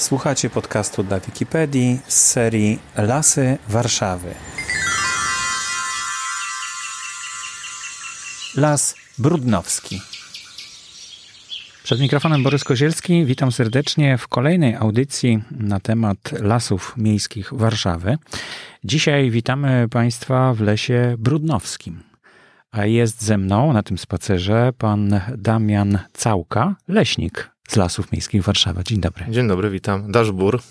Słuchacie podcastu dla Wikipedii z serii Lasy Warszawy. Las Brudnowski. Przed mikrofonem Borys Kozielski. Witam serdecznie w kolejnej audycji na temat lasów miejskich Warszawy. Dzisiaj witamy Państwa w lesie Brudnowskim. A jest ze mną na tym spacerze pan Damian Całka, leśnik z Lasów Miejskich Warszawa. Dzień dobry. Dzień dobry, witam. Daszbur.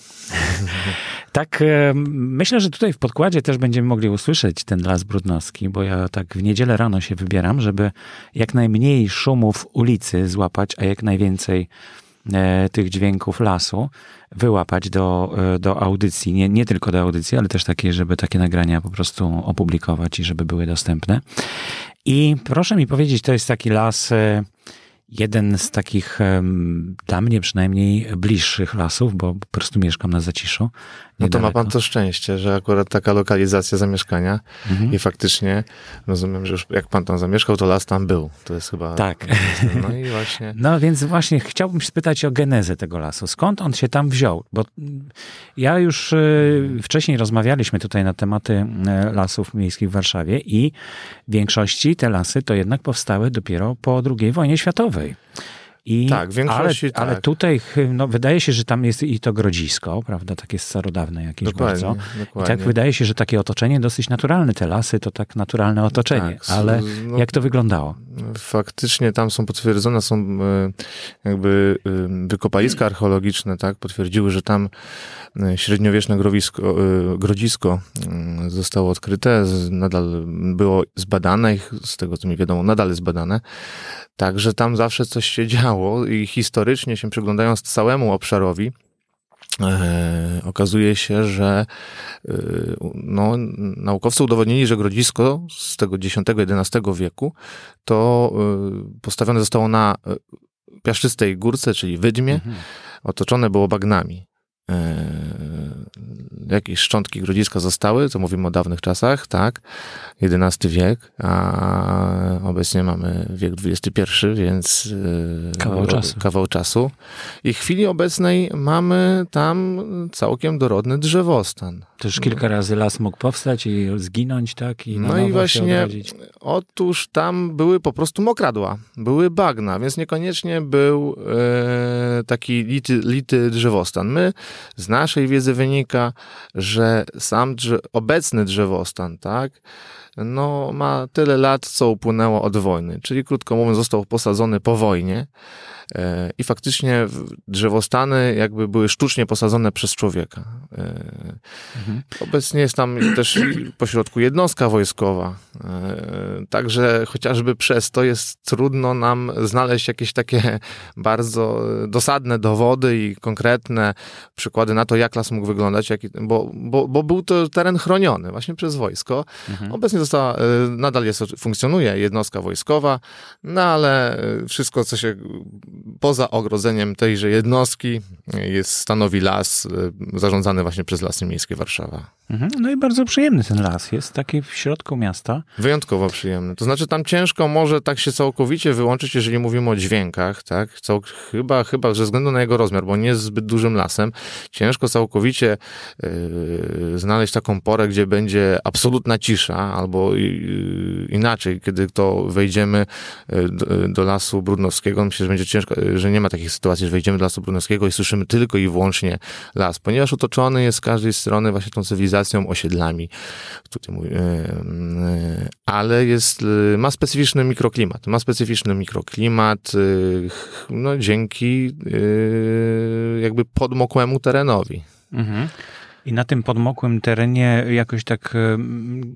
Tak, e, myślę, że tutaj w podkładzie też będziemy mogli usłyszeć ten las brudnowski, bo ja tak w niedzielę rano się wybieram, żeby jak najmniej szumów ulicy złapać, a jak najwięcej e, tych dźwięków lasu wyłapać do, e, do audycji. Nie, nie tylko do audycji, ale też takie, żeby takie nagrania po prostu opublikować i żeby były dostępne. I proszę mi powiedzieć, to jest taki las jeden z takich dla mnie przynajmniej bliższych lasów, bo po prostu mieszkam na Zaciszu. No to ma pan to szczęście, że akurat taka lokalizacja zamieszkania mhm. i faktycznie rozumiem, że już jak pan tam zamieszkał, to las tam był. To jest chyba... Tak. No i właśnie... No więc właśnie chciałbym spytać o genezę tego lasu. Skąd on się tam wziął? Bo ja już y, wcześniej rozmawialiśmy tutaj na tematy y, lasów miejskich w Warszawie i w większości te lasy to jednak powstały dopiero po II wojnie światowej. I, tak, ale, tak. ale tutaj no, wydaje się, że tam jest i to grodzisko, prawda, takie starodawne jakieś dokładnie, bardzo. Dokładnie. I tak wydaje się, że takie otoczenie dosyć naturalne. Te lasy to tak naturalne otoczenie. Tak, ale no, jak to wyglądało? Faktycznie tam są potwierdzone, są e, jakby e, wykopaliska archeologiczne, tak, potwierdziły, że tam średniowieczne growisko, grodzisko mm, zostało odkryte, nadal było zbadane, z tego co mi wiadomo, nadal jest badane. Także tam zawsze coś się działo i historycznie się przyglądając całemu obszarowi, E, okazuje się, że e, no, naukowcy udowodnili, że grodzisko z tego X-XI wieku to e, postawione zostało na piaszczystej górce, czyli wydmie, mhm. otoczone było bagnami. E, jakieś szczątki grodziska zostały, to mówimy o dawnych czasach, tak, XI wiek, a obecnie mamy wiek XXI, więc e, kawał czasu. kawał czasu. I w chwili obecnej mamy tam całkiem dorodny drzewostan. Też kilka razy las mógł powstać i zginąć, tak? I no i właśnie, otóż tam były po prostu mokradła, były bagna, więc niekoniecznie był e, taki lity, lity drzewostan. My z naszej wiedzy wynika, że sam drze obecny drzewostan, tak, no ma tyle lat, co upłynęło od wojny, czyli krótko mówiąc został posadzony po wojnie i faktycznie drzewostany jakby były sztucznie posadzone przez człowieka. E, mhm. Obecnie jest tam też pośrodku jednostka wojskowa, e, także chociażby przez to jest trudno nam znaleźć jakieś takie bardzo dosadne dowody i konkretne przykłady na to, jak las mógł wyglądać, jak, bo, bo, bo był to teren chroniony właśnie przez wojsko. Mhm. Obecnie została, nadal jest, funkcjonuje jednostka wojskowa, no ale wszystko, co się poza ogrodzeniem tejże jednostki jest, stanowi las zarządzany właśnie przez Lasy Miejskie Warszawa. Mhm. No i bardzo przyjemny ten las jest, taki w środku miasta. Wyjątkowo przyjemny. To znaczy tam ciężko może tak się całkowicie wyłączyć, jeżeli mówimy o dźwiękach, tak? Cał, chyba, chyba, ze względu na jego rozmiar, bo nie jest zbyt dużym lasem, ciężko całkowicie yy, znaleźć taką porę, gdzie będzie absolutna cisza, albo yy, inaczej, kiedy to wejdziemy yy, do, do, lasu Brudnowskiego, myślę, że będzie ciężko, że nie ma takich sytuacji, że wejdziemy do lasu Brudnowskiego i słyszymy tylko i wyłącznie las, ponieważ otoczony jest z każdej strony właśnie tą cywilizacją osiedlami. Tutaj mówię, e, ale jest, e, ma specyficzny mikroklimat. Ma specyficzny mikroklimat e, no, dzięki jakby podmokłemu terenowi. Mhm. I na tym podmokłym terenie jakoś tak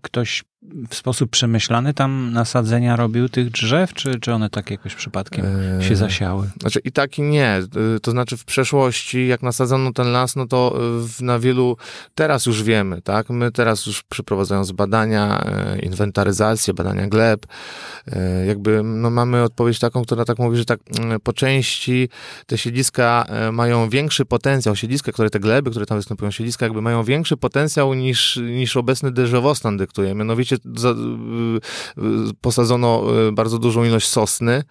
ktoś w sposób przemyślany tam nasadzenia robił tych drzew, czy, czy one tak jakoś przypadkiem się eee, zasiały? Znaczy i tak i nie. Y, to znaczy w przeszłości, jak nasadzono ten las, no to y, na wielu, teraz już wiemy, tak? My teraz już przeprowadzając badania, y, inwentaryzację, badania gleb, jakby no mamy odpowiedź taką, która tak mówi, że tak po części te siedliska mają większy potencjał, siedliska, które te gleby, które tam występują, siedliska jakby mają większy potencjał niż, niż obecny drzewostan dyktuje. Mianowicie oczywiście za, posadzono bardzo dużą ilość sosny,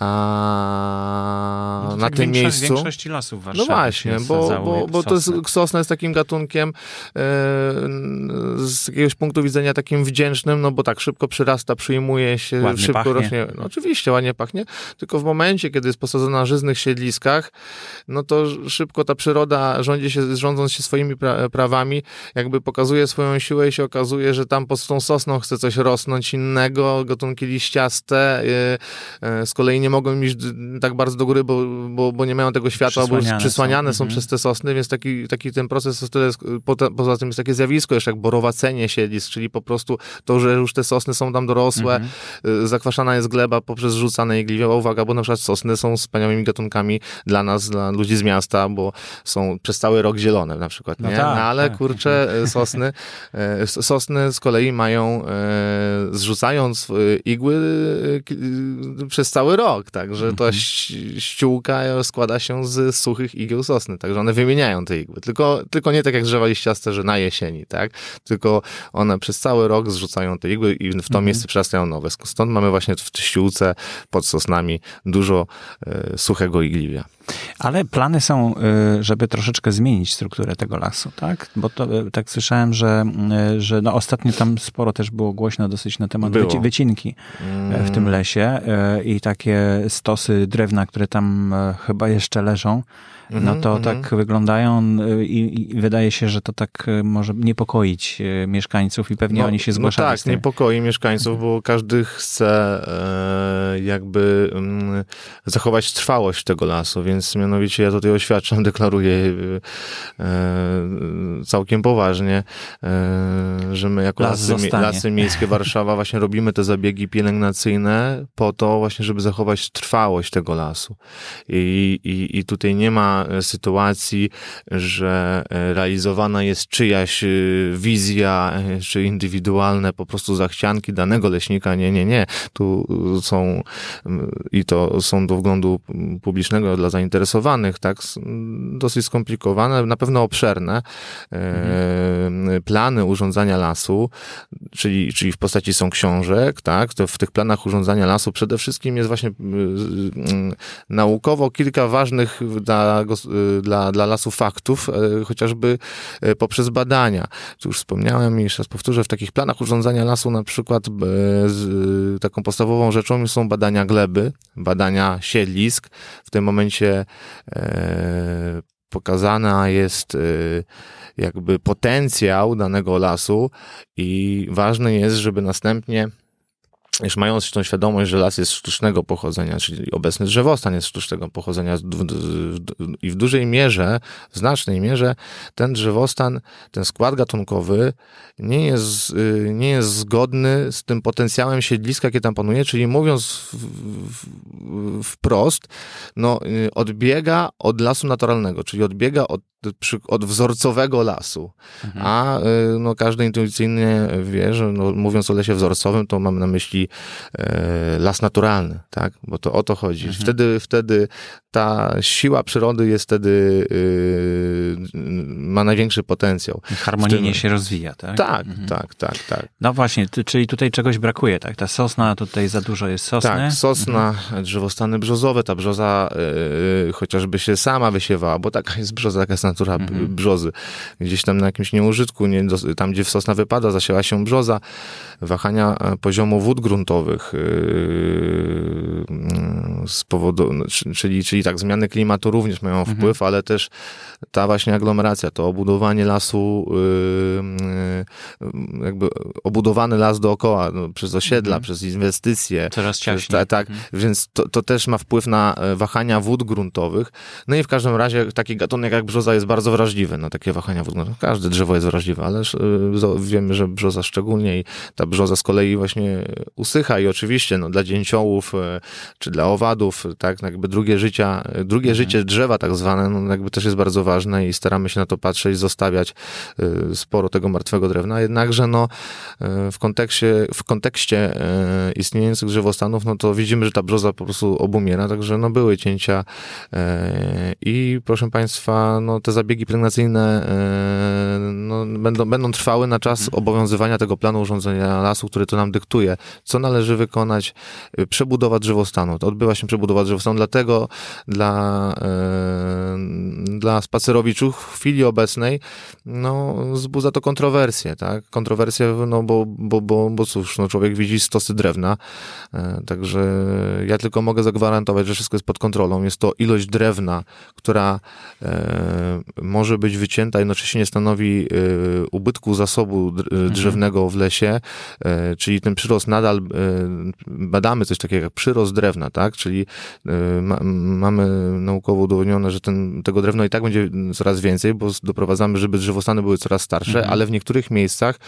a no na tym miejscu... większości lasów w No właśnie, bo, bo, bo to jest, sosna jest takim gatunkiem e, z jakiegoś punktu widzenia takim wdzięcznym, no bo tak szybko przyrasta, przyjmuje się, ładnie szybko pachnie. rośnie. No, oczywiście ładnie pachnie, tylko w momencie, kiedy jest posadzona na żyznych siedliskach, no to szybko ta przyroda rządzi się, rządząc się swoimi pra prawami, jakby pokazuje swoją siłę i się okazuje, że tam pod tą sosną chce coś rosnąć innego, gatunki liściaste, e, e, z kolei nie mogą iść tak bardzo do góry, bo, bo, bo nie mają tego światła, bo przysłaniane są, są mhm. przez te sosny, więc taki, taki ten proces poza tym jest takie zjawisko jeszcze jak borowacenie siedlisk, czyli po prostu to, że już te sosny są tam dorosłe, mhm. Y, zakwaszana jest gleba poprzez rzucane igliwie. Uwaga, bo na przykład sosny są wspaniałymi gatunkami dla nas, dla ludzi z miasta, bo są przez cały rok zielone na przykład, no nie? No, tak, no ale tak. kurczę, y, sosny, y, sosny z kolei mają, zrzucając igły przez cały rok, także to mhm. ściółka składa się z suchych igieł sosny, także one wymieniają te igły, tylko, tylko nie tak jak drzewa liściaste, że na jesieni, tak? Tylko one przez cały rok zrzucają te igły i w to mhm. miejsce przerastają nowe. Stąd mamy właśnie w ściółce pod sosnami dużo e, suchego igliwia. Ale plany są, y, żeby troszeczkę zmienić strukturę tego lasu, tak? Bo to, y, tak słyszałem, że, y, że no ostatnio tam sporo też było głośno dosyć na temat było. wycinki w tym mm. lesie i takie stosy drewna, które tam chyba jeszcze leżą, no mhm, to tak mhm. wyglądają i, i, wydaje się, że to tak może niepokoić mieszkańców i pewnie no, oni się zgłaszają. No tak, niepokoi mieszkańców, bo każdy chce e, jakby mm, zachować trwałość tego lasu, więc więc mianowicie ja tutaj oświadczam, deklaruję e, całkiem poważnie, e, że my jako Las lasy, lasy Miejskie Warszawa właśnie robimy te zabiegi pielęgnacyjne po to właśnie, żeby zachować trwałość tego lasu. I, i, i tutaj nie ma sytuacji, że realizowana jest czyjaś e, wizja, czy indywidualne po prostu zachcianki danego leśnika. Nie, nie, nie. Tu są i to są do wglądu publicznego dla zainteresowanych zainteresowanych, tak, dosyć skomplikowane, na pewno obszerne mhm. plany urządzania lasu, czyli, czyli w postaci są książek, tak, to w tych planach urządzania lasu przede wszystkim jest właśnie naukowo kilka ważnych dla, dla, dla lasu faktów, e, chociażby e, poprzez badania. Tu już wspomniałem i jeszcze raz powtórzę, w takich planach urządzania lasu na przykład taką podstawową rzeczą są badania gleby, badania siedlisk. W tym momencie E, pokazana jest e, jakby potencjał danego lasu i ważne jest, żeby następnie już mając tą świadomość, że las jest sztucznego pochodzenia, czyli obecny drzewostan jest sztucznego pochodzenia i w dużej mierze, w znacznej mierze ten drzewostan, ten skład gatunkowy nie jest, y, nie jest zgodny z tym potencjałem siedliska, jakie tam panuje, czyli mówiąc wprost, no, y, odbiega od lasu naturalnego, czyli odbiega od od wzorcowego lasu. Mhm. A y, no, każdy intuicyjnie wie, że no, mówiąc o lesie wzorcowym, to mam na myśli e, las naturalny, tak? Bo to o to chodzi. Mhm. Wtedy, wtedy ta siła przyrody jest wtedy y, ma największy potencjał. Harmonijnie się rozwija, tak? Tak, mhm. tak, tak, tak. No właśnie, czyli tutaj czegoś brakuje, tak? Ta sosna, tutaj za dużo jest sosny. Tak, sosna, mhm. drzewostany brzozowe, ta brzoza y, chociażby się sama wysiewała, bo taka jest brzoza, taka jest natura mhm. brzozy. Gdzieś tam na jakimś nieużytku, nie, tam gdzie sosna wypada, zasiała się brzoza, wahania e, poziomu wód gruntowych yy, z powodu, no, czyli, czyli tak, zmiany klimatu również mają mhm. wpływ, ale też ta właśnie aglomeracja, to obudowanie lasu, yy, yy, jakby obudowany las dookoła, no, przez osiedla, mhm. przez inwestycje. Coraz ciaśniej. tak, mhm. więc to, to też ma wpływ na e, wahania wód gruntowych. No i w każdym razie taki gatunek jak brzoza jest bardzo wrażliwy na takie wahania wód gruntowych. Każde drzewo jest wrażliwe, ale wiemy, że brzoza szczególnie i ta brzoza z kolei właśnie usycha i oczywiście no, dla dzięciołów e, czy dla owadów, tak, jakby drugie życia, drugie mhm. życie drzewa tak zwane, no, jakby też jest bardzo ważne i staramy się na to patrzeć, zostawiać e, sporo tego martwego drewna, jednakże no, e, w kontekście, w kontekście istniejących drzewostanów, no to widzimy, że ta brzoza po prostu obumiera, także no były cięcia i proszę Państwa, no te zabiegi pielęgnacyjne no, będą, będą trwały na czas mhm. obowiązywania tego planu urządzenia lasu, który to nam dyktuje, co należy wykonać, y, przebudowa drzewostanu. To odbywa się przebudowa drzewostanu, dlatego dla, yy, dla spacerowiczów w chwili obecnej no, wzbudza to kontrowersje, tak? Kontrowersje, no bo, bo, bo, bo cóż, no, człowiek widzi stosy drewna, yy, także ja tylko mogę zagwarantować, że wszystko jest pod kontrolą. Jest to ilość drewna, która yy, może być wycięta, jednocześnie nie stanowi ubytku zasobu mhm. drzewnego w lesie, czyli ten przyrost nadal badamy coś takiego jak przyrost drewna, tak? Czyli ma, mamy naukowo udowodnione, że ten, tego drewna i tak będzie coraz więcej, bo doprowadzamy, żeby drzewostany były coraz starsze, mhm. ale w niektórych miejscach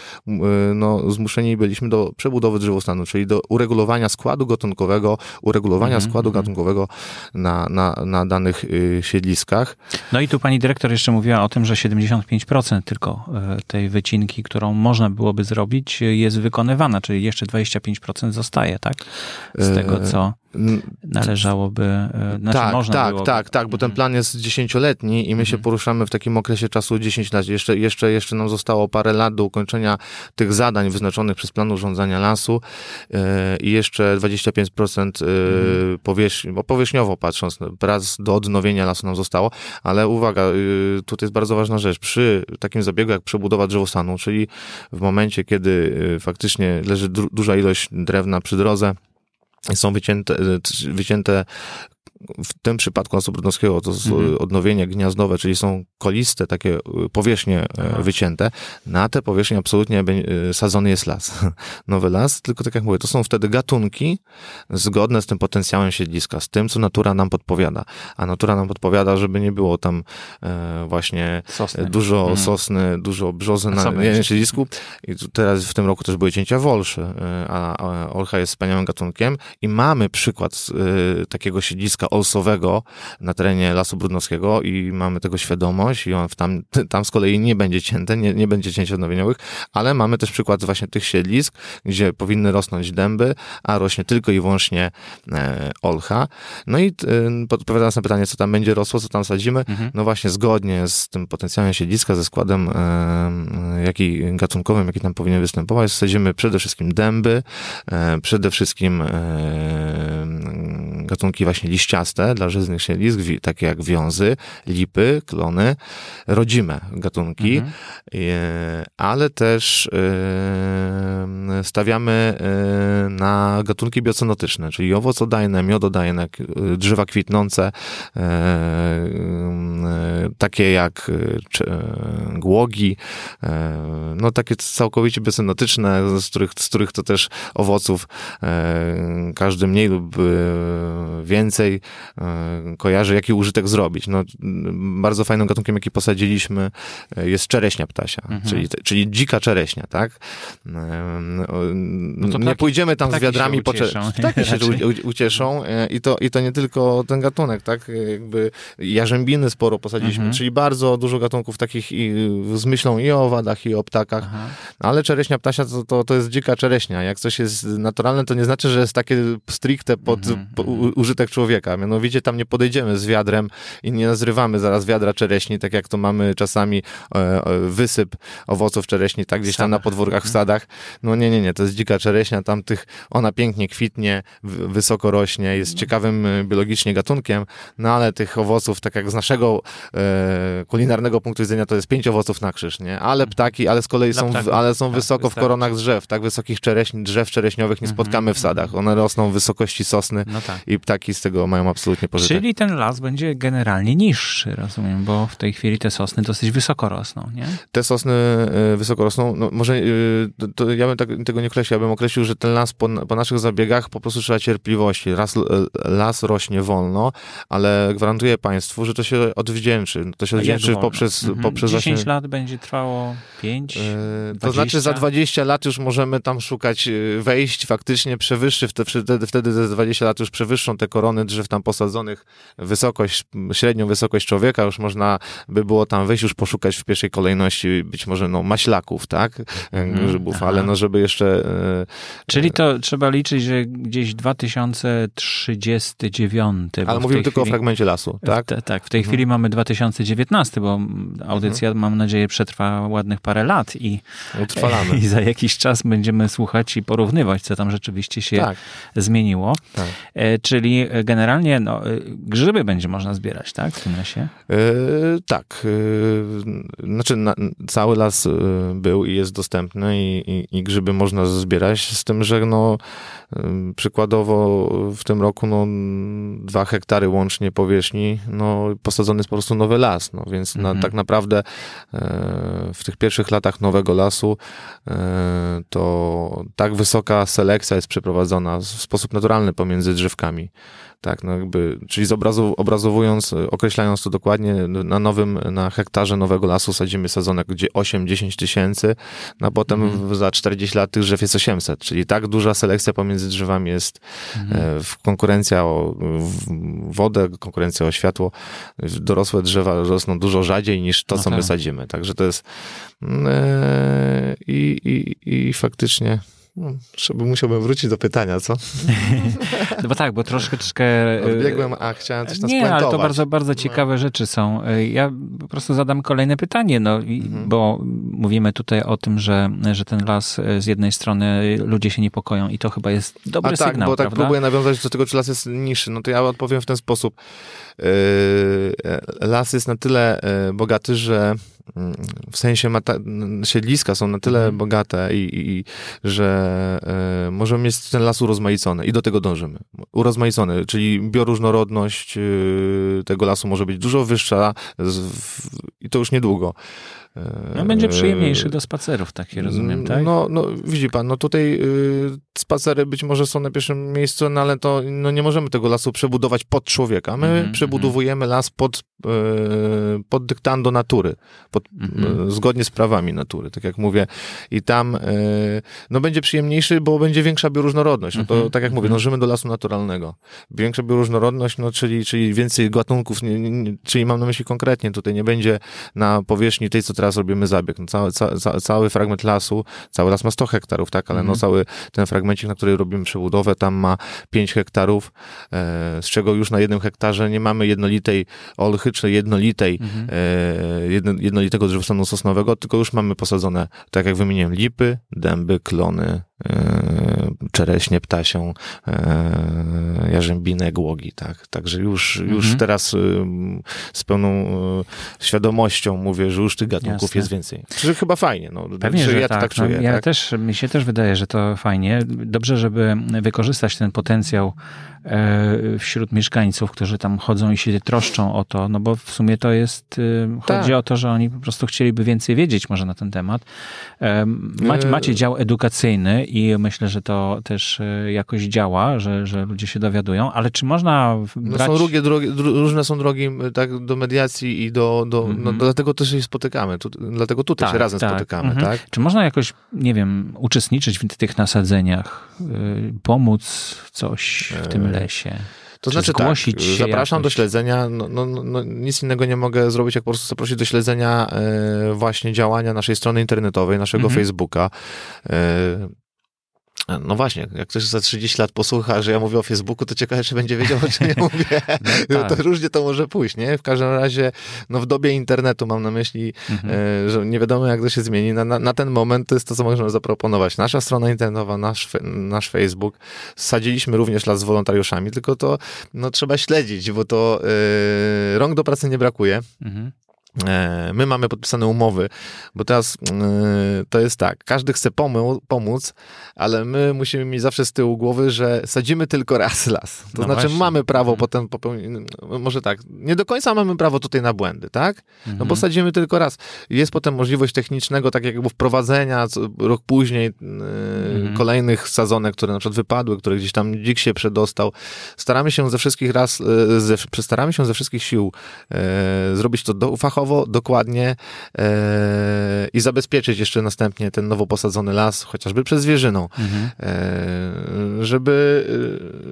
no, zmuszeni byliśmy do przebudowy drzewostanu, czyli do uregulowania składu gatunkowego, uregulowania mhm. składu mhm. gatunkowego na, na, na danych y, siedliskach. No i tu pani dyrektor jeszcze mówiła o tym, że 75% tylko e, tej wycinki, którą można byłoby zrobić, jest wykonywana, czyli jeszcze 25% zostaje, tak? Z tego, co należałoby, e, znaczy tak, można tak, tak, tak, bo ten plan jest dziesięcioletni i my się mhm. poruszamy w takim okresie czasu 10 lat. Jeszcze, jeszcze, jeszcze nam zostało parę lat do ukończenia tych zadań wyznaczonych przez plan urządzania lasu yy, i jeszcze 25% yy, powierzchni, bo powierzchniowo patrząc, prac do odnowienia lasu nam zostało, ale uwaga, yy, tutaj jest bardzo ważna rzecz. Przy takim zabiegu jak przebudowa drzewostanu, czyli w momencie, kiedy faktycznie leży duża ilość drewna przy drodze, są wycięte, wycięte w tym przypadku lasu brudnowskiego to mhm. odnowienie gniazdowe, czyli są koliste takie y, powierzchnie e, Aha. wycięte. Na te powierzchnie absolutnie y, sadzony jest las. Nowy las, tylko tak jak mówię, to są wtedy gatunki zgodne z tym potencjałem siedliska, z tym, co natura nam podpowiada. A natura nam podpowiada, żeby nie było tam e, właśnie sosny. dużo mhm. sosny, dużo brzozy na jednym siedlisku. I teraz w tym roku też były cięcia wolszy, e, a, a olcha jest wspaniałym gatunkiem i mamy przykład takiego siedliska olsowego na terenie Lasu Brudnowskiego i mamy tego świadomość i on tam, tam z kolei nie będzie cięte, nie, nie będzie cięć odnowieniowych, ale mamy też przykład właśnie tych siedlisk, gdzie powinny rosnąć dęby, a rośnie tylko i wyłącznie e, olcha. No i e, odpowiadając na pytanie, co tam będzie rosło, co tam sadzimy, mhm. no właśnie zgodnie z tym potencjałem siedliska, ze składem e, jaki gatunkowym, jaki tam powinien występować, sadzimy przede wszystkim dęby, przede wszystkim gatunki właśnie dla żyznych siedlisk, takie jak wiązy, lipy, klony, rodzime gatunki, mhm. E, ale też e, stawiamy e, na gatunki biocenotyczne, czyli owocodajne, miododajne, drzewa kwitnące, takie jak głogi, no takie całkowicie biocenotyczne, z których, z których to też owoców każdy mniej lub więcej kojarzy, jaki użytek zrobić. No, bardzo fajnym gatunkiem, jaki posadziliśmy, e, jest czereśnia ptasia, mhm. czyli, czyli dzika czereśnia, tak? E, no nie pójdziemy tam z wiadrami po Ptaki się ucieszą i to, i to nie tylko ten gatunek, tak? Jakby jarzębiny sporo posadziliśmy, mhm. czyli bardzo dużo gatunków takich i, z myślą i o owadach, i o ptakach, Aha. ale czereśnia ptasia to, to, to jest dzika czereśnia. Jak coś jest naturalne, to nie znaczy, że jest takie stricte pod, mhm. po, użytek człowieka. Mianowicie tam nie podejdziemy z wiadrem i nie nazrywamy zaraz wiadra czereśni, tak jak to mamy czasami e, e, wysyp owoców czereśni, tak gdzieś tam na podwórkach w mhm. sadach. No nie, nie, nie, to jest dzika czereśnia, tam tych, ona pięknie kwitnie, wysoko rośnie, jest mhm. ciekawym e, biologicznie gatunkiem, no ale tych owoców, tak jak z naszego e, kulinarnego punktu widzenia, to jest pięć owoców na krzyż, nie? Ale mhm. ptaki, ale z kolei są, ale są tak, wysoko w koronach drzew, tak? Wysokich czereśni, drzew czereśniowych nie spotkamy w sadach. One rosną w wysokości sosny no tak. i ptaki z tego mają absolutnie pożytek. Czyli ten las będzie generalnie niższy, rozumiem, bo w tej chwili te sosny dosyć wysoko rosną, nie? Te sosny e, wysoko rosną, no może e, to ja bym tak, tego nie określił, ja bym określił, że ten las po, po naszych zabiegach po prostu trzeba cierpliwości. Las, e, las rośnie wolno, ale gwarantuję Państwu, że to się odwdzięczy. To się odwdzięczy poprzez, mhm. poprzez 10 właśnie... lat będzie trwało 5, yy, To znaczy za 20 lat już możemy tam szukać wejść, faktycznie przewyższy, wtedy, wtedy te 20 lat już przewyższą te korony drzew tam posadzonych wysokość, średnią wysokość człowieka, już można by było tam wejść, już poszukać w pierwszej kolejności być może no maślaków, tak, mm, grzybów, aha. ale no żeby jeszcze... E, Czyli to trzeba liczyć, że gdzieś 2039. Ale mówimy tylko chwili, o fragmencie lasu, tak? Tak, w tej mhm. chwili mamy 2019, bo audycja, mhm. mam nadzieję, przetrwa ładnych parę lat i, Utrwalamy. i za jakiś czas będziemy słuchać i porównywać, co tam rzeczywiście się tak. zmieniło. Tak. E, czyli generalnie no, e, grzyby będzie można zbierać, tak, w tym lesie? E, tak. E, znaczy na, cały las e, był i jest dostępny i, i, i grzyby można zbierać, z tym, że no Przykładowo w tym roku no, dwa hektary łącznie powierzchni, no, posadzony jest po prostu nowy las, no, więc na, mhm. tak naprawdę e, w tych pierwszych latach nowego lasu to tak wysoka selekcja jest przeprowadzona w sposób naturalny pomiędzy drzewkami. Tak, no jakby, czyli zobrazu, obrazowując, określając to dokładnie, na nowym, na hektarze nowego lasu sadzimy sezonek, gdzie 8-10 tysięcy, no a potem mm. za 40 lat tych drzew jest 800, czyli tak duża selekcja pomiędzy drzewami jest mm. w konkurencja o wodę, konkurencja o światło. Dorosłe drzewa rosną dużo rzadziej niż to, no co tak. my sadzimy. Także to jest mm, e, i, i, i faktycznie żeby musiałbym wrócić do pytania, co? no bo tak, bo troszkę, troszkę... E, Odbiegłem, a chciałem coś tam Nie, ale to bardzo, bardzo no. ciekawe no. rzeczy są. E, ja po prostu zadam kolejne pytanie, no, mhm. bo mówimy tutaj o tym, że, że ten las e, z jednej strony ludzie się niepokoją i to chyba jest dobry a tak, sygnał, bo tak prawda? próbuję nawiązać do tego, czy las jest niższy. No to ja odpowiem w ten sposób. Las jest na tyle bogaty, że w sensie mata, siedliska są na tyle mhm. bogate i, i, że e, możemy mieć ten las urozmaicony i do tego dążymy. Urozmaicony, czyli bioróżnorodność e, tego lasu może być dużo wyższa z, w, i to już niedługo. No, będzie przyjemniejszy do spacerów, takie rozumiem, tak? No, no widzi pan, no tutaj y, spacery być może są na pierwszym miejscu, no ale to no, nie możemy tego lasu przebudować pod człowieka. My mm -hmm. przebudowujemy las pod, y, pod dyktando natury, pod, mm -hmm. y, zgodnie z prawami natury, tak jak mówię. I tam no, będzie przyjemniejszy, bo będzie większa bioróżnorodność. No to mm -hmm. tak jak mówię, mhm. dążymy do lasu naturalnego. Większa bioróżnorodność, no czyli, czyli więcej gatunków, nie, nie, czyli mam na myśli konkretnie, tutaj nie będzie na powierzchni tej, co teraz robimy zabieg. No, cały, ca, cały fragment lasu, cały las ma 100 hektarów, tak, ale no mhm. cały ten fragmencik, na który robimy przebudowę, tam ma 5 hektarów, e, z czego już na jednym hektarze nie mamy jednolitej olchy, czy jednolitej, -hmm. e, jedno, jednolitego drzewostanu sosnowego, tylko już mamy posadzone, tak jak wymieniłem, lipy, dęby, klony, E, czereśnie ptasią, e, jarzębinę, głogi, tak. Także już, mhm. już teraz y, z pełną y, świadomością mówię, że już tych gatunków Jasne. jest więcej. Że chyba fajnie, no. Pewnie, że ja tak, tak czuję. No, ja tak? też, mi się też wydaje, że to fajnie. Dobrze, żeby wykorzystać ten potencjał e, wśród mieszkańców, którzy tam chodzą i się troszczą o to, no bo w sumie to jest, y, chodzi tak. o to, że oni po prostu chcieliby więcej wiedzieć może na ten temat. Macie, macie dział edukacyjny i myślę, że to też e, jakoś działa, że, że ludzie się dowiadują, ale czy można brać... No są drugie, drogi, różne są drogi tak, do mediacji i do, do mm -hmm. no, mhm. dlatego też się spotykamy, tu, dlatego tutaj tak, się razem tak. spotykamy, mm -hmm. tak? Czy można jakoś, nie wiem, uczestniczyć w tych nasadzeniach, yy, pomóc coś w tym e, lesie? To znaczy tak, zapraszam jakoś? do śledzenia, no, no, no, nic innego nie mogę zrobić, jak po prostu zaprosić do śledzenia e, właśnie działania naszej strony internetowej, naszego mm -hmm. Facebooka. E, no właśnie, jak ktoś za 30 lat posłucha, że ja mówię o Facebooku, to ciekawe, czy będzie wiedział, o czym ja mówię. No, tak. To różnie to może pójść, nie? W każdym razie, no w dobie internetu mam na myśli, mhm. e, że nie wiadomo, jak to się zmieni. Na, na, na, ten moment to jest to, co możemy zaproponować. Nasza strona internetowa, nasz, nasz Facebook. Sadziliśmy również las z wolontariuszami, tylko to no, trzeba śledzić, bo to e, rąk do pracy nie brakuje. Mhm. E, my mamy podpisane umowy, bo teraz e, to jest tak, każdy chce pomóc, ale my musimy mieć zawsze z tyłu głowy, że sadzimy tylko raz las. To no znaczy właśnie. mamy prawo mhm. potem popełnić, no, może tak, nie do końca mamy prawo tutaj na błędy, tak? No bo mhm. sadzimy tylko raz. Jest potem możliwość technicznego, tak jakby wprowadzenia rok później e, mhm. kolejnych sadzonek, które na przykład wypadły, które gdzieś tam dzik się przedostał. Staramy się ze wszystkich raz, ze, staramy się ze wszystkich sił zrobić to do, fachowo fachowo, dokładnie e, i zabezpieczyć jeszcze następnie ten nowo posadzony las, chociażby przez zwierzyną, mhm. e, żeby,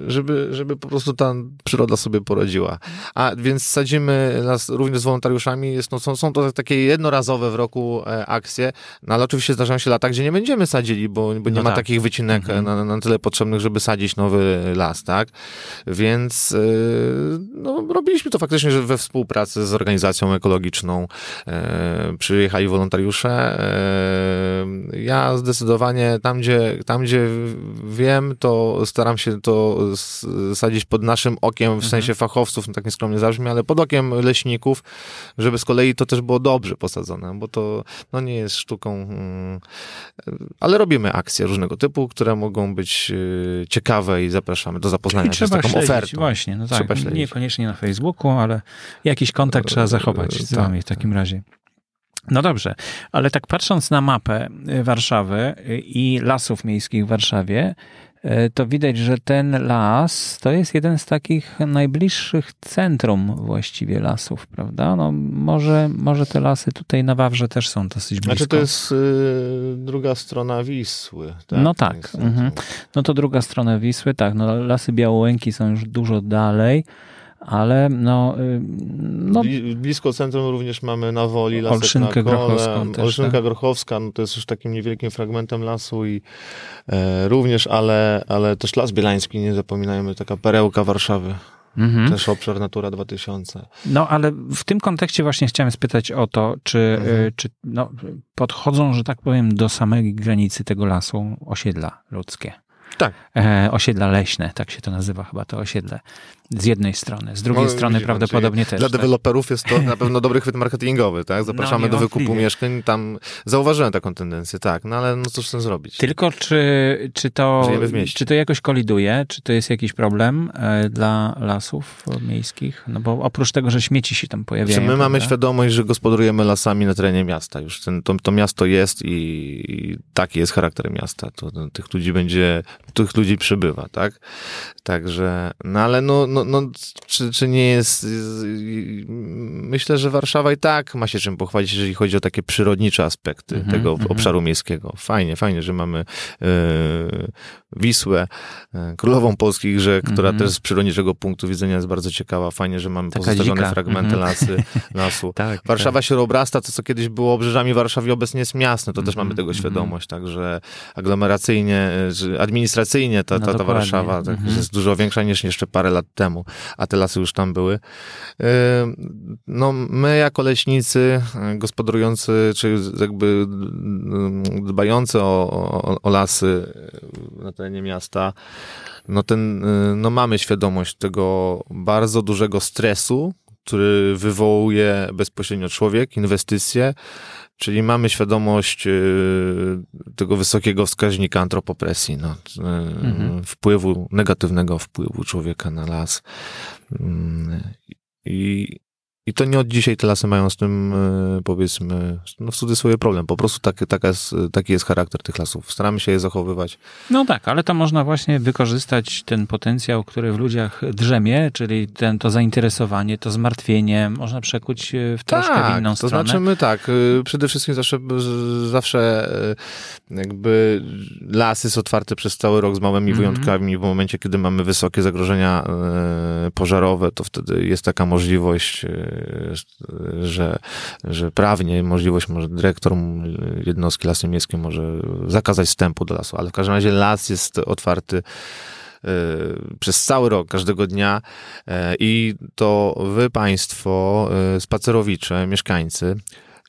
żeby, żeby po prostu ta przyroda sobie poradziła. A więc sadzimy las również z wolontariuszami, jest, no, są, są to takie jednorazowe w roku e, akcje, no ale oczywiście zdarzają się lata, gdzie nie będziemy sadzili, bo, bo nie no ma tak. takich wycinek mhm. na, na tyle potrzebnych, żeby sadzić nowy las, tak? Więc e, no, robiliśmy to faktycznie we współpracy z organizacją ekologiczną. E, przyjechali wolontariusze. Ja zdecydowanie tam gdzie, tam, gdzie wiem, to staram się to sadzić pod naszym okiem, w mhm. sensie fachowców, no tak nieskromnie zabrzmi, ale pod okiem leśników, żeby z kolei to też było dobrze posadzone, bo to no, nie jest sztuką. Mm, ale robimy akcje różnego typu, które mogą być y, ciekawe i zapraszamy do zapoznania się z taką śledzić, ofertą. Właśnie, no tak, trzeba niekoniecznie na Facebooku, ale jakiś kontakt trzeba zachować tak, w takim razie. No dobrze, ale tak patrząc na mapę y, Warszawy y, i lasów miejskich w Warszawie, y, to widać, że ten las to jest jeden z takich najbliższych centrum właściwie lasów, prawda? No może, może te lasy tutaj na Wawrze też są dosyć blisko. Znaczy to jest y, druga strona Wisły. Tak? No tak. Mhm. No to druga strona Wisły, tak. No lasy Białołęki są już dużo dalej ale no... Y, no Blisko centrum również mamy na Woli Lasek Olszynkę na Grochowską też, Olszynka tak? Grochowska, no to jest już takim niewielkim fragmentem lasu i e, również, ale, ale też Las Bielański, nie zapominajmy, taka perełka Warszawy. Mhm. Też obszar Natura 2000. No, ale w tym kontekście właśnie chciałem spytać o to, czy, mhm. Y, czy no, podchodzą, że tak powiem, do samej granicy tego lasu osiedla ludzkie. Tak. E, osiedla leśne, tak się to nazywa chyba, to osiedle. Z jednej strony. Z drugiej no, strony prawdopodobnie też. Dla tak? deweloperów jest to na pewno dobry chwyt marketingowy, tak? Zapraszamy no, do wykupu mieszkań. Tam zauważyłem taką tendencję, tak. No ale no cóż z tym zrobić? Tylko czy, czy, to, czy to jakoś koliduje? Czy to jest jakiś problem e, dla lasów miejskich? No bo oprócz tego, że śmieci się tam pojawiają. Czy my prawda? mamy świadomość, że gospodarujemy lasami na terenie miasta już. Ten, to, to miasto jest i, i taki jest charakter miasta. To, to, tych ludzi będzie, tych ludzi przybywa, tak? Także, no ale no, no no, no czy, czy nie jest. Myślę, że Warszawa i tak ma się czym pochwalić, jeżeli chodzi o takie przyrodnicze aspekty mm -hmm, tego mm -hmm. obszaru miejskiego. Fajnie, fajnie, że mamy e, Wisłę, e, królową polskich rzek, która mm -hmm. też z przyrodniczego punktu widzenia jest bardzo ciekawa. Fajnie, że mamy Taka pozostawione dzika. fragmenty mhm. lasy, lasu. tak, Warszawa tak. się obrasta, to co kiedyś było obrzeżami Warszawy obecnie jest miasto, to też mamy tego mhm, świadomość, także aglomeracyjnie, administracyjnie ta, ta, ta no Warszawa tak, jest dużo większa niż jeszcze parę lat temu temu, a te lasy już tam były. No, my jako leśnicy, gospodarujący, czy jakby dbający o, o, o lasy na terenie miasta, no, ten, yy, no mamy świadomość tego bardzo dużego stresu, który wywołuje bezpośrednio człowiek, inwestycje, Czyli mamy świadomość y, tego wysokiego wskaźnika antropopresji, no, y, mhm. wpływu, negatywnego wpływu człowieka na las. Mm, I, i to nie od dzisiaj te lasy mają z tym, e, powiedzmy, no w cudzysłowie problem. Po prostu taki, taka jest, taki jest charakter tych lasów. Staramy się je zachowywać. No tak, ale to można właśnie wykorzystać ten potencjał, który w ludziach drzemie, czyli ten, to zainteresowanie, to zmartwienie, można przekuć e, w troszkę tak, w inną to stronę. to znaczy my tak, e, przede wszystkim zawsze, zawsze jakby las jest otwarty przez cały rok z małymi mm -hmm. wyjątkami. W momencie, kiedy mamy wysokie zagrożenia pożarowe, to wtedy jest taka możliwość że, że prawnie możliwość, może dyrektor jednostki Lasy Miejskie może zakazać wstępu do lasu, ale w każdym razie las jest otwarty e, przez cały rok, każdego dnia e, i to wy, państwo, e, spacerowicze, mieszkańcy,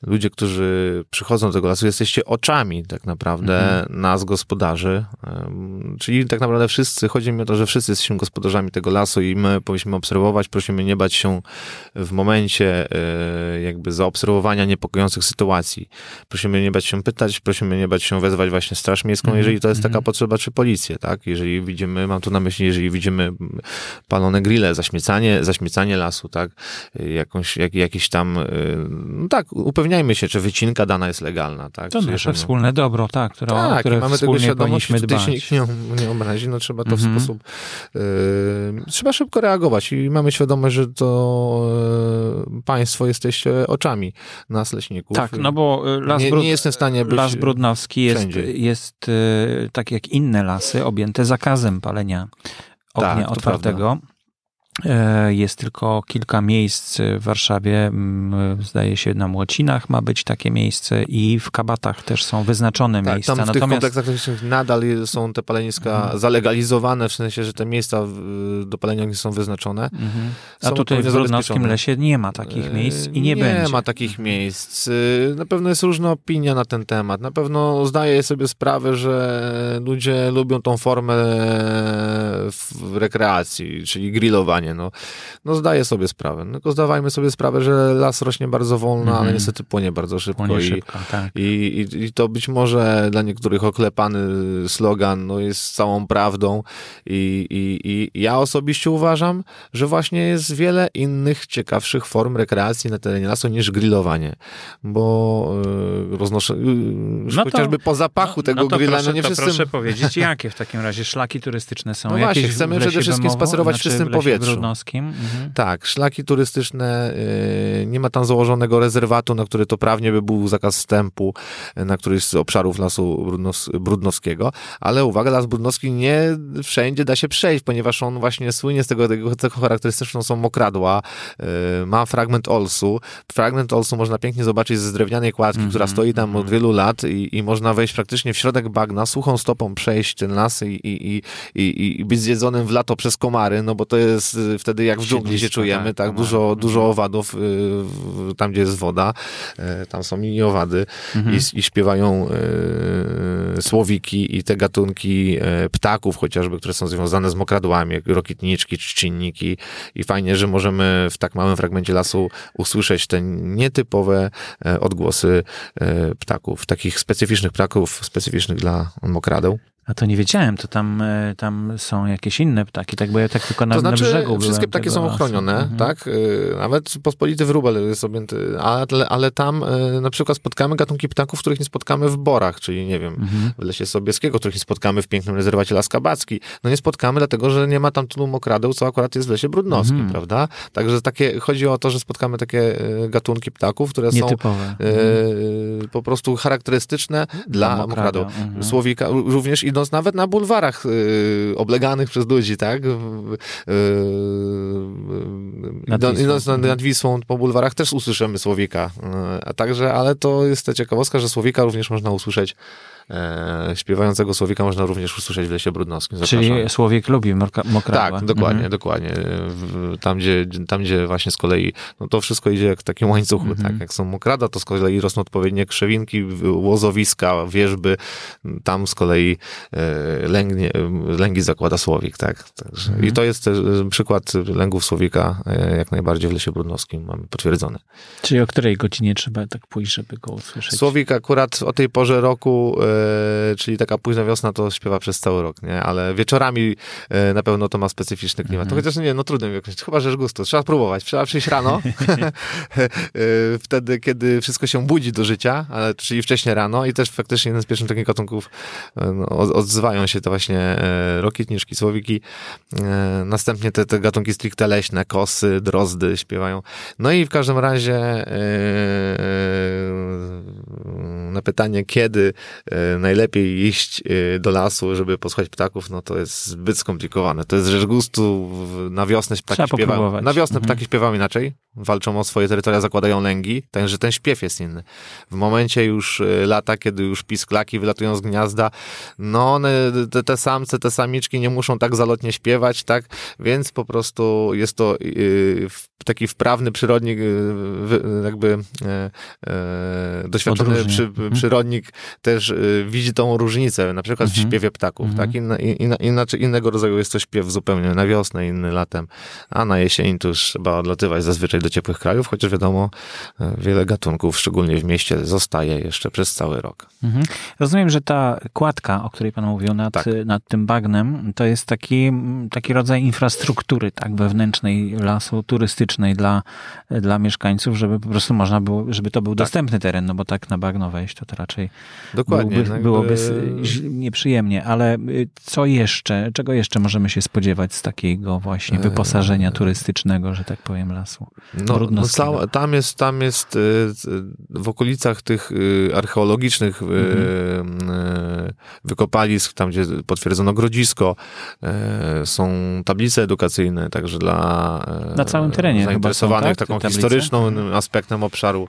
ludzie, którzy przychodzą do tego lasu, jesteście oczami tak naprawdę mhm. nas, gospodarzy. Czyli tak naprawdę wszyscy, chodzi mi o to, że wszyscy jesteśmy gospodarzami tego lasu i my powinniśmy obserwować, prosimy nie bać się w momencie e, jakby zaobserwowania niepokojących sytuacji. Prosimy nie bać się pytać, prosimy nie bać się wezwać właśnie Straż Miejską, mhm. jeżeli to jest taka mhm. potrzeba, czy policję, tak? Jeżeli widzimy, mam tu na myśli, jeżeli widzimy palone grille, zaśmiecanie, zaśmiecanie lasu, tak? Jakąś, jak, jakiś tam, e, no tak, upewnienie upewniajmy się, czy wycinka dana jest legalna. Tak? To czy nasze nie. wspólne dobro, tak, które, Tak, które mamy tego świadomość, że tutaj się nikt nie, nie obrazi, no trzeba to Mhm. w sposób... Yy, trzeba szybko reagować i mamy świadomość, że to yy, państwo jesteście oczami nas, leśników. Tak, no bo y, las, nie, brud... nie jestem w stanie być... las brudnowski jest, wszędzie. jest y, tak jak inne lasy, objęte zakazem palenia ognia Tak, otwartego. E, Jest tylko kilka miejsc w Warszawie, mm, zdaje się na Młocinach ma być takie miejsce i w Kabatach też są wyznaczone Tak, miejsca. tam w tych Natomiast kompleksach leczniczych nadal są te paleniska Mhm. zalegalizowane, w sensie, że te miejsca do palenia ognia są wyznaczone. Mhm. A Są tutaj w zabezpieczone. lesie nie ma takich miejsc i nie, nie będzie. ma takich miejsc. Y, Na pewno jest różna opinia na ten temat. Na pewno zdaję sobie sprawę, że ludzie lubią tą formę w rekreacji, czyli grillowanie. No, no zdaję sobie sprawę. No, Tylko zdawajmy sobie sprawę, że las rośnie bardzo wolno, ale Mhm. niestety płynie bardzo szybko. Płynie i, szybko, tak. i, i, I to być może dla niektórych oklepany slogan no, jest całą prawdą. I, i, I ja osobiście uważam, że właśnie jest wiele innych ciekawszych form rekreacji na terenie lasu niż grillowanie. Bo y, roznoszę. Y, No to- chociażby po zapachu tego no to grilla, proszę, no nie to wszyscy. proszę powiedzieć, jakie w takim razie szlaki turystyczne są? No Jakieś właśnie, chcemy przede wszystkim spacerować Znaczy czystym powietrzu. Brudnowskim? Mhm. Tak, szlaki turystyczne, y, nie ma tam założonego rezerwatu, na który to prawnie by był zakaz wstępu y, na któryś z obszarów Lasu Brudnos, Brudnowskiego, ale uwaga, Las Brudnowski nie wszędzie da się przejść, ponieważ on właśnie słynie z tego, tego cechą charakterystyczną są mokradła, y, ma fragment olsu. Fragment olsu można pięknie zobaczyć ze drewnianej kładki, Mhm, która stoi tam mhm. od wielu lat i, i można wejść praktycznie w środek bagna, suchą stopą przejść ten las i, i, i, i, być zjedzonym w lato przez komary, no bo to jest wtedy jak w dżungli się czujemy, tak, tak, dużo, dużo owadów y, tam, gdzie jest woda, y, tam są mini owady Mhm. i, i śpiewają y, słowiki i te gatunki ptaków chociażby, które są związane z mokradłami, jak rokitniczki, trzcinniki i fajnie, że możemy w tak małym fragmencie lasu usłyszeć te nietypowe odgłosy ptaków, takich specyficznych ptaków, specyficznych dla mokradeł. A to nie wiedziałem, to tam, e, tam są jakieś inne ptaki, tak? Bo ja tak tylko na, To znaczy, na brzegu wszystkie ptaki są ochronione, Mhm. tak? Y, Nawet pospolity wróbel jest objęty, ale, ale tam na przykład spotkamy gatunki ptaków, których nie spotkamy w borach, czyli nie wiem, Mhm. w lesie Sobieskiego, których nie spotkamy w pięknym rezerwacie Las Kabacki. No nie spotkamy, dlatego że nie ma tam tylu mokradeł, co akurat jest w lesie Brudnowskim, Mhm. prawda? Także takie, chodzi o to, że spotkamy takie gatunki ptaków, które są Nietypowe. Y, po prostu charakterystyczne dla mokradeł. Mhm. Słowika, ró- również idąc nawet na bulwarach y, obleganych przez ludzi, tak? W- y, Nad idąc, Wisłą. idąc nad, Mhm. nad Wisłą po bulwarach też usłyszymy Słowika. Y, A także, ale to jest ta ciekawostka, że Słowika również można usłyszeć E, śpiewającego Słowika można również usłyszeć w Lesie Brudnowskim. Czyli Słowik lubi morka- mokradła. Tak, dokładnie, Mhm. dokładnie. Tam gdzie, tam, gdzie właśnie z kolei, no to wszystko idzie jak w takim łańcuchu, Mhm. tak? Jak są mokrada, to z kolei rosną odpowiednie krzewinki, łozowiska, wierzby. Tam z kolei e, lęgnie, lęgi zakłada słowik, tak? Także, Mhm. I to jest też e, przykład lęgów słowika e, jak najbardziej w Lesie Brudnowskim mamy potwierdzony. Czyli o której godzinie trzeba tak pójść, żeby go usłyszeć? Słowik akurat o tej porze roku, czyli taka późna wiosna, to śpiewa przez cały rok, nie? Ale wieczorami e, na pewno to ma specyficzny klimat. To Mhm. chociaż nie, no trudno mi jakoś, chyba rzecz gustu. Trzeba próbować. Trzeba przyjść rano, e, wtedy, kiedy wszystko się budzi do życia, ale, czyli wcześnie rano i też faktycznie jeden z pierwszych takich gatunków e, no, od- odzywają się to właśnie e, rokitniczki, słowiki. E, następnie te, te gatunki stricte leśne, kosy, drozdy śpiewają. No i w każdym razie e, na pytanie, kiedy e, najlepiej iść e, do lasu, żeby posłuchać ptaków, no to jest zbyt skomplikowane. To jest rzecz gustu. Na wiosnę ptaki Trzeba śpiewają. popróbować. Na wiosnę Mhm. ptaki śpiewają inaczej. Walczą o swoje terytoria, zakładają lęgi, także ten śpiew jest inny. W momencie już e, lata, kiedy już pisklaki wylatują z gniazda, no one, te, te samce, te samiczki nie muszą tak zalotnie śpiewać, tak? Więc po prostu jest to y, taki wprawny przyrodnik, y, jakby doświadczony przy, Mhm. przyrodnik też y, widzi tą różnicę, na przykład w Mhm. śpiewie ptaków, Mhm. tak? Inna, inna, inaczej, innego rodzaju jest to śpiew zupełnie na wiosnę, inny latem, a na jesień to już trzeba odlatywać zazwyczaj do ciepłych krajów, chociaż wiadomo, wiele gatunków, szczególnie w mieście, zostaje jeszcze przez cały rok. Mhm. Rozumiem, że ta kładka, o której pan mówił nad, tak. nad tym bagnem, to jest taki, taki rodzaj infrastruktury tak, wewnętrznej lasu turystycznej dla, dla mieszkańców, żeby po prostu można było, żeby to był tak. dostępny teren, no bo tak na bagno wejść to, to raczej Dokładnie, byłoby, jakby... byłoby nieprzyjemnie. Ale y, co jeszcze, czego jeszcze możemy się spodziewać z takiego właśnie e, wyposażenia turystycznego, że tak powiem, lasu? No, no tam jest, tam jest w okolicach tych archeologicznych mhm. wykopalisk, tam gdzie potwierdzono grodzisko, e, są tablice edukacyjne, także dla na całym terenie zainteresowanych są, tak? taką historyczną aspektem obszaru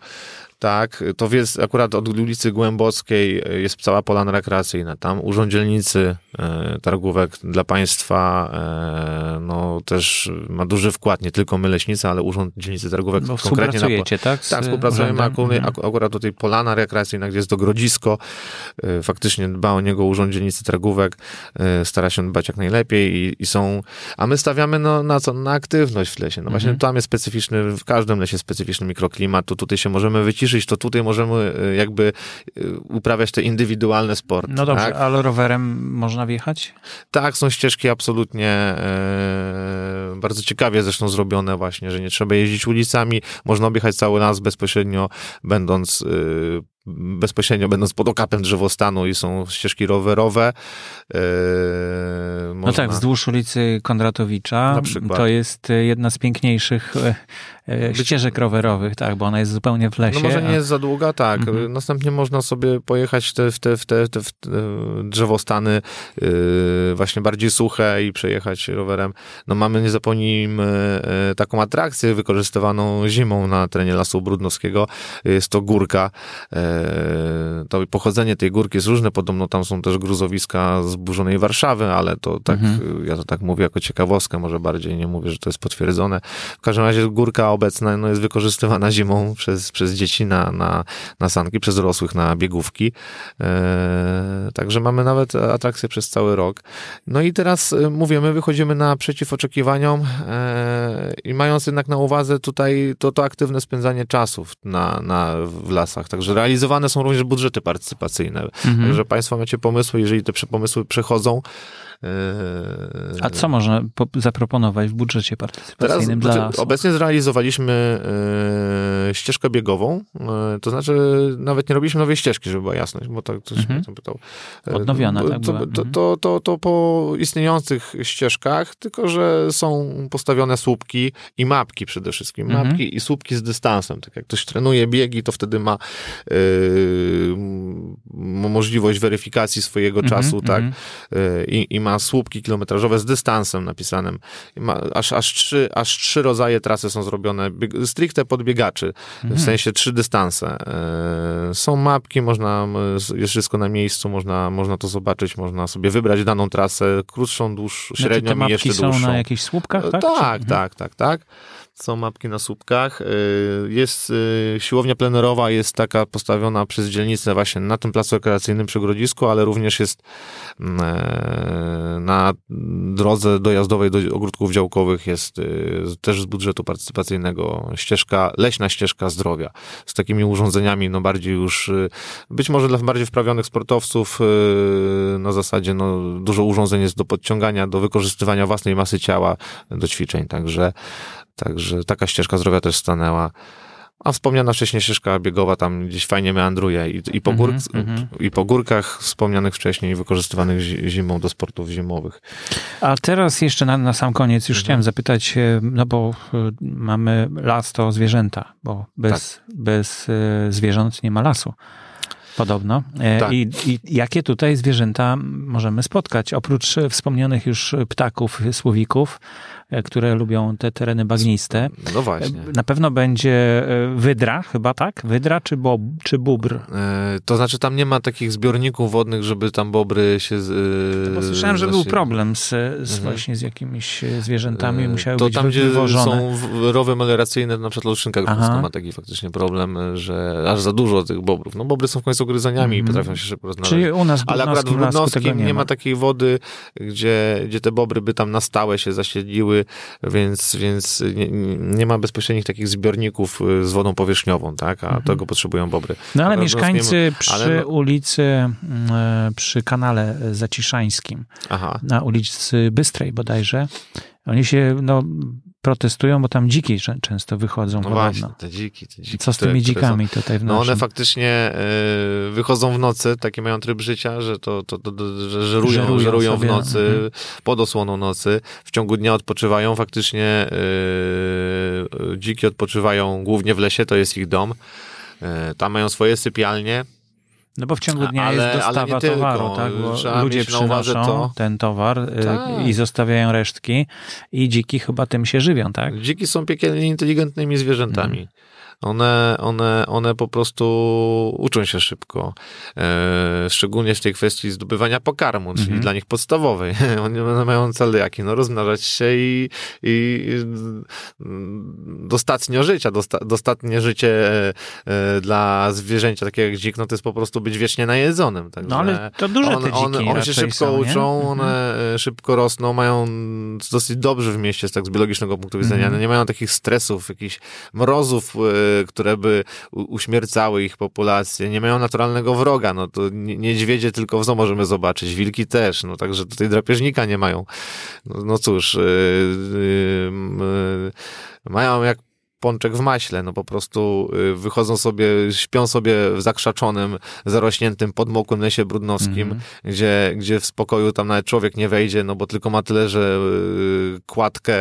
tak, to jest akurat od ulicy Głębockiej e, jest cała polana rekreacyjna. Tam urząd dzielnicy e, targówek dla państwa e, no też ma duży wkład, nie tylko my leśnicy, ale urząd dzielnicy targówek Bo konkretnie współpracujecie, na, tak? Tak, współpracujemy akurat, mhm. akurat tutaj polana rekreacyjna, gdzie jest to grodzisko. Faktycznie dba o niego urząd dzielnicy targówek, stara się dbać jak najlepiej i, i są, a my stawiamy no, na co? Na aktywność w lesie. No właśnie mhm. tam jest specyficzny, w każdym lesie specyficzny mikroklimat, to tutaj się możemy wyciszyć to tutaj możemy y, jakby y, uprawiać te indywidualne sporty. No dobrze, tak? ale rowerem można wjechać? Tak, są ścieżki absolutnie e, bardzo ciekawie zresztą zrobione właśnie, że nie trzeba jeździć ulicami, można objechać cały las bezpośrednio, będąc e, bezpośrednio będąc pod okapem drzewostanu i są ścieżki rowerowe. Yy, można... No tak, wzdłuż ulicy Kondratowicza to jest jedna z piękniejszych e, ścieżek rowerowych, tak, bo ona jest zupełnie w lesie. No może nie jest za długa, tak. Mhm. Następnie można sobie pojechać te, w, te, w, te, te, w te drzewostany yy, właśnie bardziej suche i przejechać rowerem. No mamy, nie zapomnijmy, yy, taką atrakcję wykorzystywaną zimą na terenie Lasu Brudnowskiego. Jest to górka to pochodzenie tej górki jest różne, podobno tam są też gruzowiska zburzonej Warszawy, ale to tak, mhm. ja to tak mówię jako ciekawostkę, może bardziej nie mówię, że to jest potwierdzone. W każdym razie górka obecna no, jest wykorzystywana zimą przez, przez dzieci na, na, na sanki, przez dorosłych na biegówki. E, także mamy nawet atrakcję przez cały rok. No i teraz e, mówię, my wychodzimy naprzeciw oczekiwaniom e, i mając jednak na uwadze tutaj to, to aktywne spędzanie czasów na, na, w lasach, także realizacja realizowane są również budżety partycypacyjne. Mhm. Także Państwo macie pomysły, jeżeli te pomysły przechodzą, a co można zaproponować w budżecie partycypacyjnym Teraz, dla znaczy, Obecnie zrealizowaliśmy e, ścieżkę biegową, e, to znaczy nawet nie robiliśmy nowej ścieżki, żeby była jasność, bo tak ktoś mhm. mnie pytał. Odnowiona, tak to, to, mhm. to, to, to, po istniejących ścieżkach, tylko że są postawione słupki i mapki przede wszystkim. Mhm. Mapki i słupki z dystansem. Tak jak ktoś trenuje biegi, to wtedy ma możliwość weryfikacji swojego mhm, czasu, tak, y, i, i ma słupki kilometrażowe z dystansem napisanym. Ma, aż, aż, trzy, aż trzy rodzaje trasy są zrobione stricte pod biegaczy, mhm. w sensie trzy dystanse. E, są mapki, można, jest wszystko na miejscu, można, można to zobaczyć, można sobie wybrać daną trasę, krótszą, dłuższą, znaczy, średnią znaczy, i jeszcze dłuższą. są na jakichś słupkach, tak? Tak, Czy... tak, tak, tak są mapki na słupkach. Y, jest siłownia plenerowa, jest taka postawiona przez dzielnicę właśnie na tym placu rekreacyjnym przy Grodzisku, ale również jest mm, e, na drodze dojazdowej do ogródków działkowych jest y, też z budżetu partycypacyjnego ścieżka, leśna ścieżka zdrowia z takimi urządzeniami, no bardziej już, być może dla bardziej wprawionych sportowców na zasadzie, no dużo urządzeń jest do podciągania, do wykorzystywania własnej masy ciała do ćwiczeń, także Także taka ścieżka zdrowia też stanęła. A wspomniana wcześniej ścieżka biegowa tam gdzieś fajnie meandruje i, i, po, gór, mm -hmm. i po górkach wspomnianych wcześniej, wykorzystywanych zimą do sportów zimowych. A teraz jeszcze na, na sam koniec już -hmm. chciałem zapytać, e, no bo e, mamy las to zwierzęta, bo bez, tak. bez e, zwierząt nie ma lasu. Podobno. Tak. I, I, jakie tutaj zwierzęta możemy spotkać? Oprócz wspomnianych już ptaków, słowików, które lubią te tereny bagniste. No właśnie. Na pewno będzie e, wydra, chyba tak? Wydra czy, bob, czy bóbr? E, to znaczy tam nie ma takich zbiorników wodnych, żeby tam bobry się... bo słyszałem, że był problem z, z mhm. właśnie z jakimiś zwierzętami, musiały to być tam, gdzie wywożone. są rowy melioracyjne, na przykład Luszynka Górska ma taki faktycznie problem, że aż za dużo tych bobrów. No bobry są w końcu ugryzoniami mm. potrafią się szybko rozmnażać. Czyli u nas Ale akurat w Brudnowskim nie, nie, ma. takiej wody, gdzie, gdzie te bobry by tam na stałe się zasiedliły, więc, więc nie, nie ma bezpośrednich takich zbiorników y, z wodą powierzchniową, tak? A mm. tego potrzebują bobry. No ale mieszkańcy przy ale no... ulicy, mm, e, przy kanale Zaciszańskim, Aha. na ulicy Bystrej bodajże, oni się, no, protestują, bo tam dziki często wychodzą. No właśnie, te dziki, te dziki. Co z tymi dzikami są, tutaj w No one faktycznie y, wychodzą w nocy, taki mają tryb życia, że to, to, to, to że żerują, żerują, żerują w nocy, mhm. pod osłoną nocy. W ciągu dnia odpoczywają. Faktycznie y, dziki odpoczywają głównie w lesie, to jest ich dom. Y, tam mają swoje sypialnie no bo w ciągu dnia ale, jest dostawa towaru, tak? Bo ludzie przynoszą to. ten towar y, tak. i zostawiają resztki i dziki chyba tym się żywią, tak? Dziki są piekielnie inteligentnymi zwierzętami. Mhm. One, one, one po prostu uczą się szybko. E, szczególnie w tej kwestii zdobywania pokarmu, czyli mm -hmm. dla nich podstawowej. One mają cel jaki? No rozmnażać się i, i dostatnio życia. Dosta, dostatnie życie e, dla zwierzęcia takiego jak dzik, no to jest po prostu być wiecznie najedzonym. Także no ale to duże one, te dziki one się szybko są, uczą, nie? one mhm. szybko rosną, mają dosyć dobrze w mieście z tak z biologicznego punktu widzenia. Mm -hmm. Nie mają takich stresów, jakichś mrozów, które by uśmiercały ich populację. Nie mają naturalnego wroga, no to niedźwiedzie tylko w zoo możemy zobaczyć, wilki też, no także tutaj drapieżnika nie mają. No, no cóż, yy, yy, mają jak pączek w maśle, no po prostu y, wychodzą sobie, śpią sobie w zakrzaczonym, zarośniętym, podmokłym lesie brudnowskim, mm -hmm. gdzie, gdzie w spokoju tam nawet człowiek nie wejdzie, no bo tylko ma tyle, że y, kładkę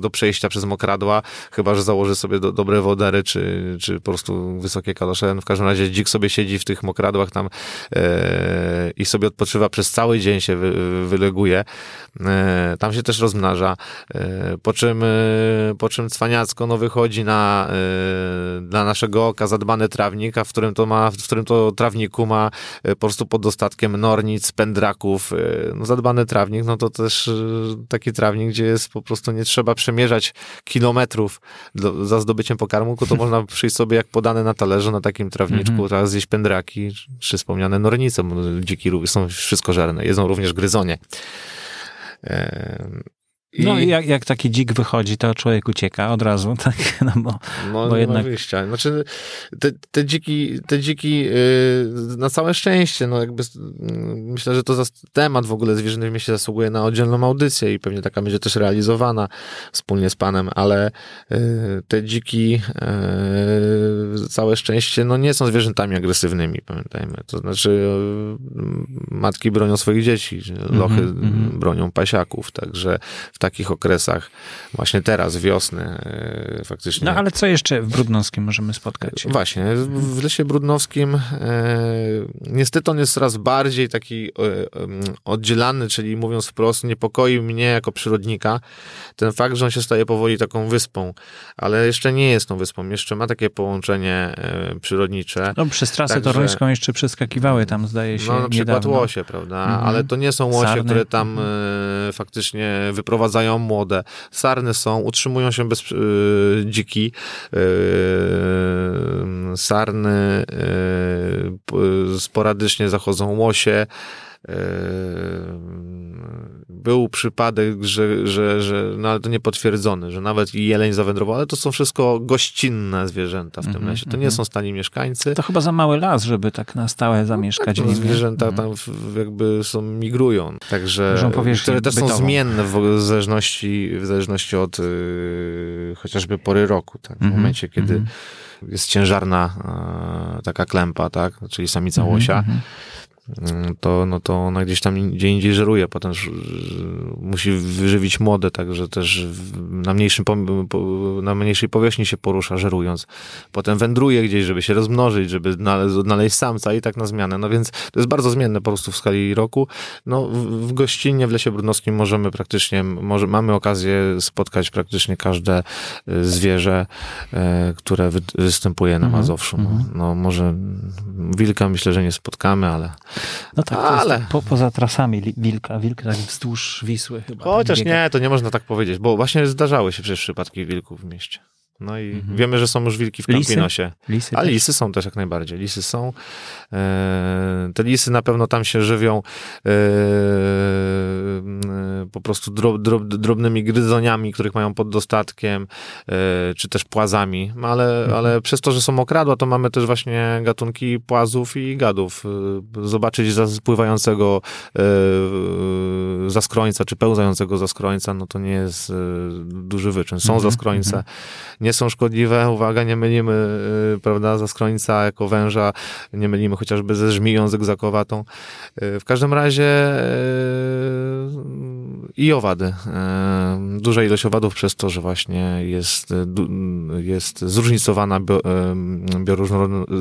do przejścia przez mokradła, chyba, że założy sobie do, dobre wodery, czy, czy po prostu wysokie kalosze. No w każdym razie dzik sobie siedzi w tych mokradłach tam e, i sobie odpoczywa przez cały dzień się wy, wyleguje. E, tam się też rozmnaża. E, po czym, e, po czym cwaniacko no wychodzi na, y, dla naszego oka zadbany trawnik, a w którym to ma, w którym to trawniku ma y, po prostu pod dostatkiem nornic, pędraków, y, no zadbany trawnik, no to też taki trawnik, gdzie jest po prostu nie trzeba przemierzać kilometrów do, za zdobyciem pokarmu, to można przyjść sobie jak podane na talerzu na takim trawniczku, mm -hmm. teraz zjeść pędraki, czy wspomniane nornice, dziki są wszystko żerne, jedzą również gryzonie. I... No i jak, jak taki dzik wychodzi, to człowiek ucieka od razu, tak? No, bo, no, bo jednak... ma wyjścia. Znaczy, te, te dziki, te dziki yy, na całe szczęście, no jakby myślę, że to temat w ogóle zwierzyny w mieście zasługuje na oddzielną audycję i pewnie taka będzie też realizowana wspólnie z panem, ale yy, te dziki yy, całe szczęście, no nie są zwierzętami agresywnymi, pamiętajmy. To znaczy yy, matki bronią swoich dzieci, lochy mm -hmm. bronią pasiaków, także w takich okresach, właśnie teraz, wiosny, e, faktycznie. No ale co jeszcze w Brudnowskim możemy spotkać? Właśnie, w Lesie Brudnowskim e, niestety on jest coraz bardziej taki e, oddzielany, czyli mówiąc wprost, niepokoi mnie jako przyrodnika ten fakt, że on się staje powoli taką wyspą, ale jeszcze nie jest tą wyspą, jeszcze ma takie połączenie przyrodnicze. No przez trasę Także, toruńską jeszcze przeskakiwały tam, zdaje się, No na przykład niedawno. łosie, prawda, mhm. ale to nie są łosie, Sarny. które tam mhm. faktycznie wyprowadzają sprowadzają młode. Sarny są, utrzymują się bez yy, dziki. Yy, sarny yy, sporadycznie zachodzą łosie. Był przypadek, że, że, że no ale to niepotwierdzony, że nawet i jeleń zawędrował, ale to są wszystko gościnne zwierzęta w tym mm -hmm, lesie. To nie mm -hmm. są stali mieszkańcy. To chyba za mały las, żeby tak na stałe zamieszkać. No, tak, zwierzęta mm -hmm. tam jakby są, migrują. Także, które też bytową. są zmienne w, zależności, w zależności od y, chociażby pory roku. Tak? W mhm, momencie, kiedy mhm. jest ciężarna taka klempa, tak? czyli samica mhm, łosia, Mm, to, no to ona gdzieś tam gdzie indziej żeruje, potem musi wyżywić młode, także też na, mniejszym, na mniejszej powierzchni się porusza, żerując. Potem wędruje gdzieś, żeby się rozmnożyć, żeby odnaleźć samca i tak na zmianę. No więc to jest bardzo zmienne po prostu w skali roku. No w gościnie w Lesie Brudnowskim możemy praktycznie, może, mamy okazję spotkać praktycznie każde y, zwierzę, e, które występuje na mhm, Mazowszu. No, no może wilka myślę, że nie spotkamy, ale no tak, ale... Po, poza trasami wilka, wilk tak wzdłuż Wisły chyba. Chociaż nie, to nie można tak powiedzieć, bo właśnie zdarzały się przecież przypadki wilków w mieście. No i mhm. wiemy, że są już wilki w Campinosie. Lisy? lisy A lisy są też jak najbardziej. Lisy są. E, te lisy na pewno tam się żywią e, po prostu drob, drob, drobnymi gryzoniami, których mają pod dostatkiem, e, czy też płazami. Ale, mhm. ale przez to, że są okradła, to mamy też właśnie gatunki płazów i gadów. Zobaczyć zapływającego zaskrońca, czy pełzającego zaskrońca, no to nie jest duży wyczyn. Są mhm. zaskrońce. Mhm nie są szkodliwe. Uwaga, nie mylimy, y, prawda, za skrońca jako węża, nie mylimy chociażby ze żmiją zygzakowatą. Y, w każdym razie y, i owady. Duża ilość owadów przez to, że właśnie jest, jest zróżnicowana bioróżnorodność,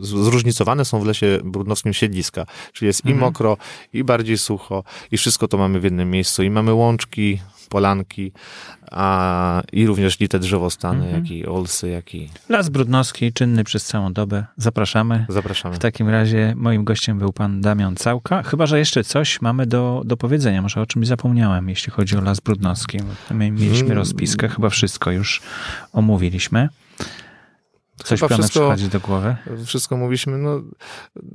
zróżnicowane są w lesie brudnowskim siedliska, czyli jest mhm. i mokro, i bardziej sucho, i wszystko to mamy w jednym miejscu. I mamy łączki, polanki, a i również lite drzewostany, mm -hmm. jak i olsy, jak i... Las Brudnowski, czynny przez całą dobę. Zapraszamy. Zapraszamy. W takim razie moim gościem był pan Damian Całka. Chyba, że jeszcze coś mamy do, do powiedzenia. Może o czymś zapomniałem, jeśli chodzi o Las Brudnowski. My mieliśmy mm. rozpiskę, chyba wszystko już omówiliśmy. Coś Chyba wszystko, przychodzi do głowy? Wszystko mówiliśmy. No,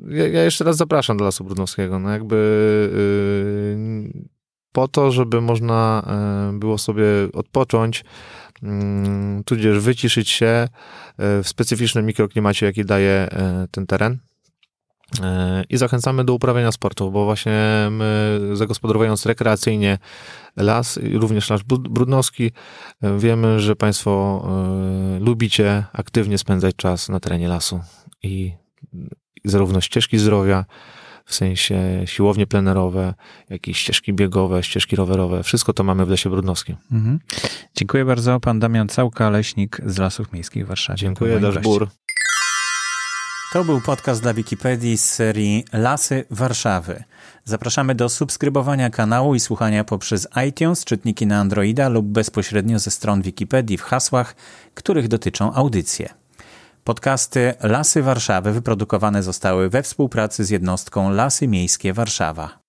ja, ja, jeszcze raz zapraszam do Lasu Brudnowskiego. No jakby yy, po to, żeby można e, było sobie odpocząć, mm, tudzież wyciszyć się e, w specyficznym mikroklimacie, jaki daje e, ten teren. I zachęcamy do uprawiania sportu, bo właśnie my zagospodarowując rekreacyjnie las, również las brudnowski, wiemy, że Państwo lubicie aktywnie spędzać czas na terenie lasu i zarówno ścieżki zdrowia, w sensie siłownie plenerowe, jakieś ścieżki biegowe, ścieżki rowerowe. Wszystko to mamy w Lesie Brudnowskim. Mhm. Dziękuję bardzo. Pan Damian Całka, leśnik z Lasów Miejskich w Warszawie. Dziękuję, Daszbur. To był podcast dla Wikipedii z serii Lasy Warszawy. Zapraszamy do subskrybowania kanału i słuchania poprzez iTunes, czytniki na Androida lub bezpośrednio ze stron Wikipedii w hasłach, których dotyczą audycje. Podcasty Lasy Warszawy wyprodukowane zostały we współpracy z jednostką Lasy Miejskie Warszawa.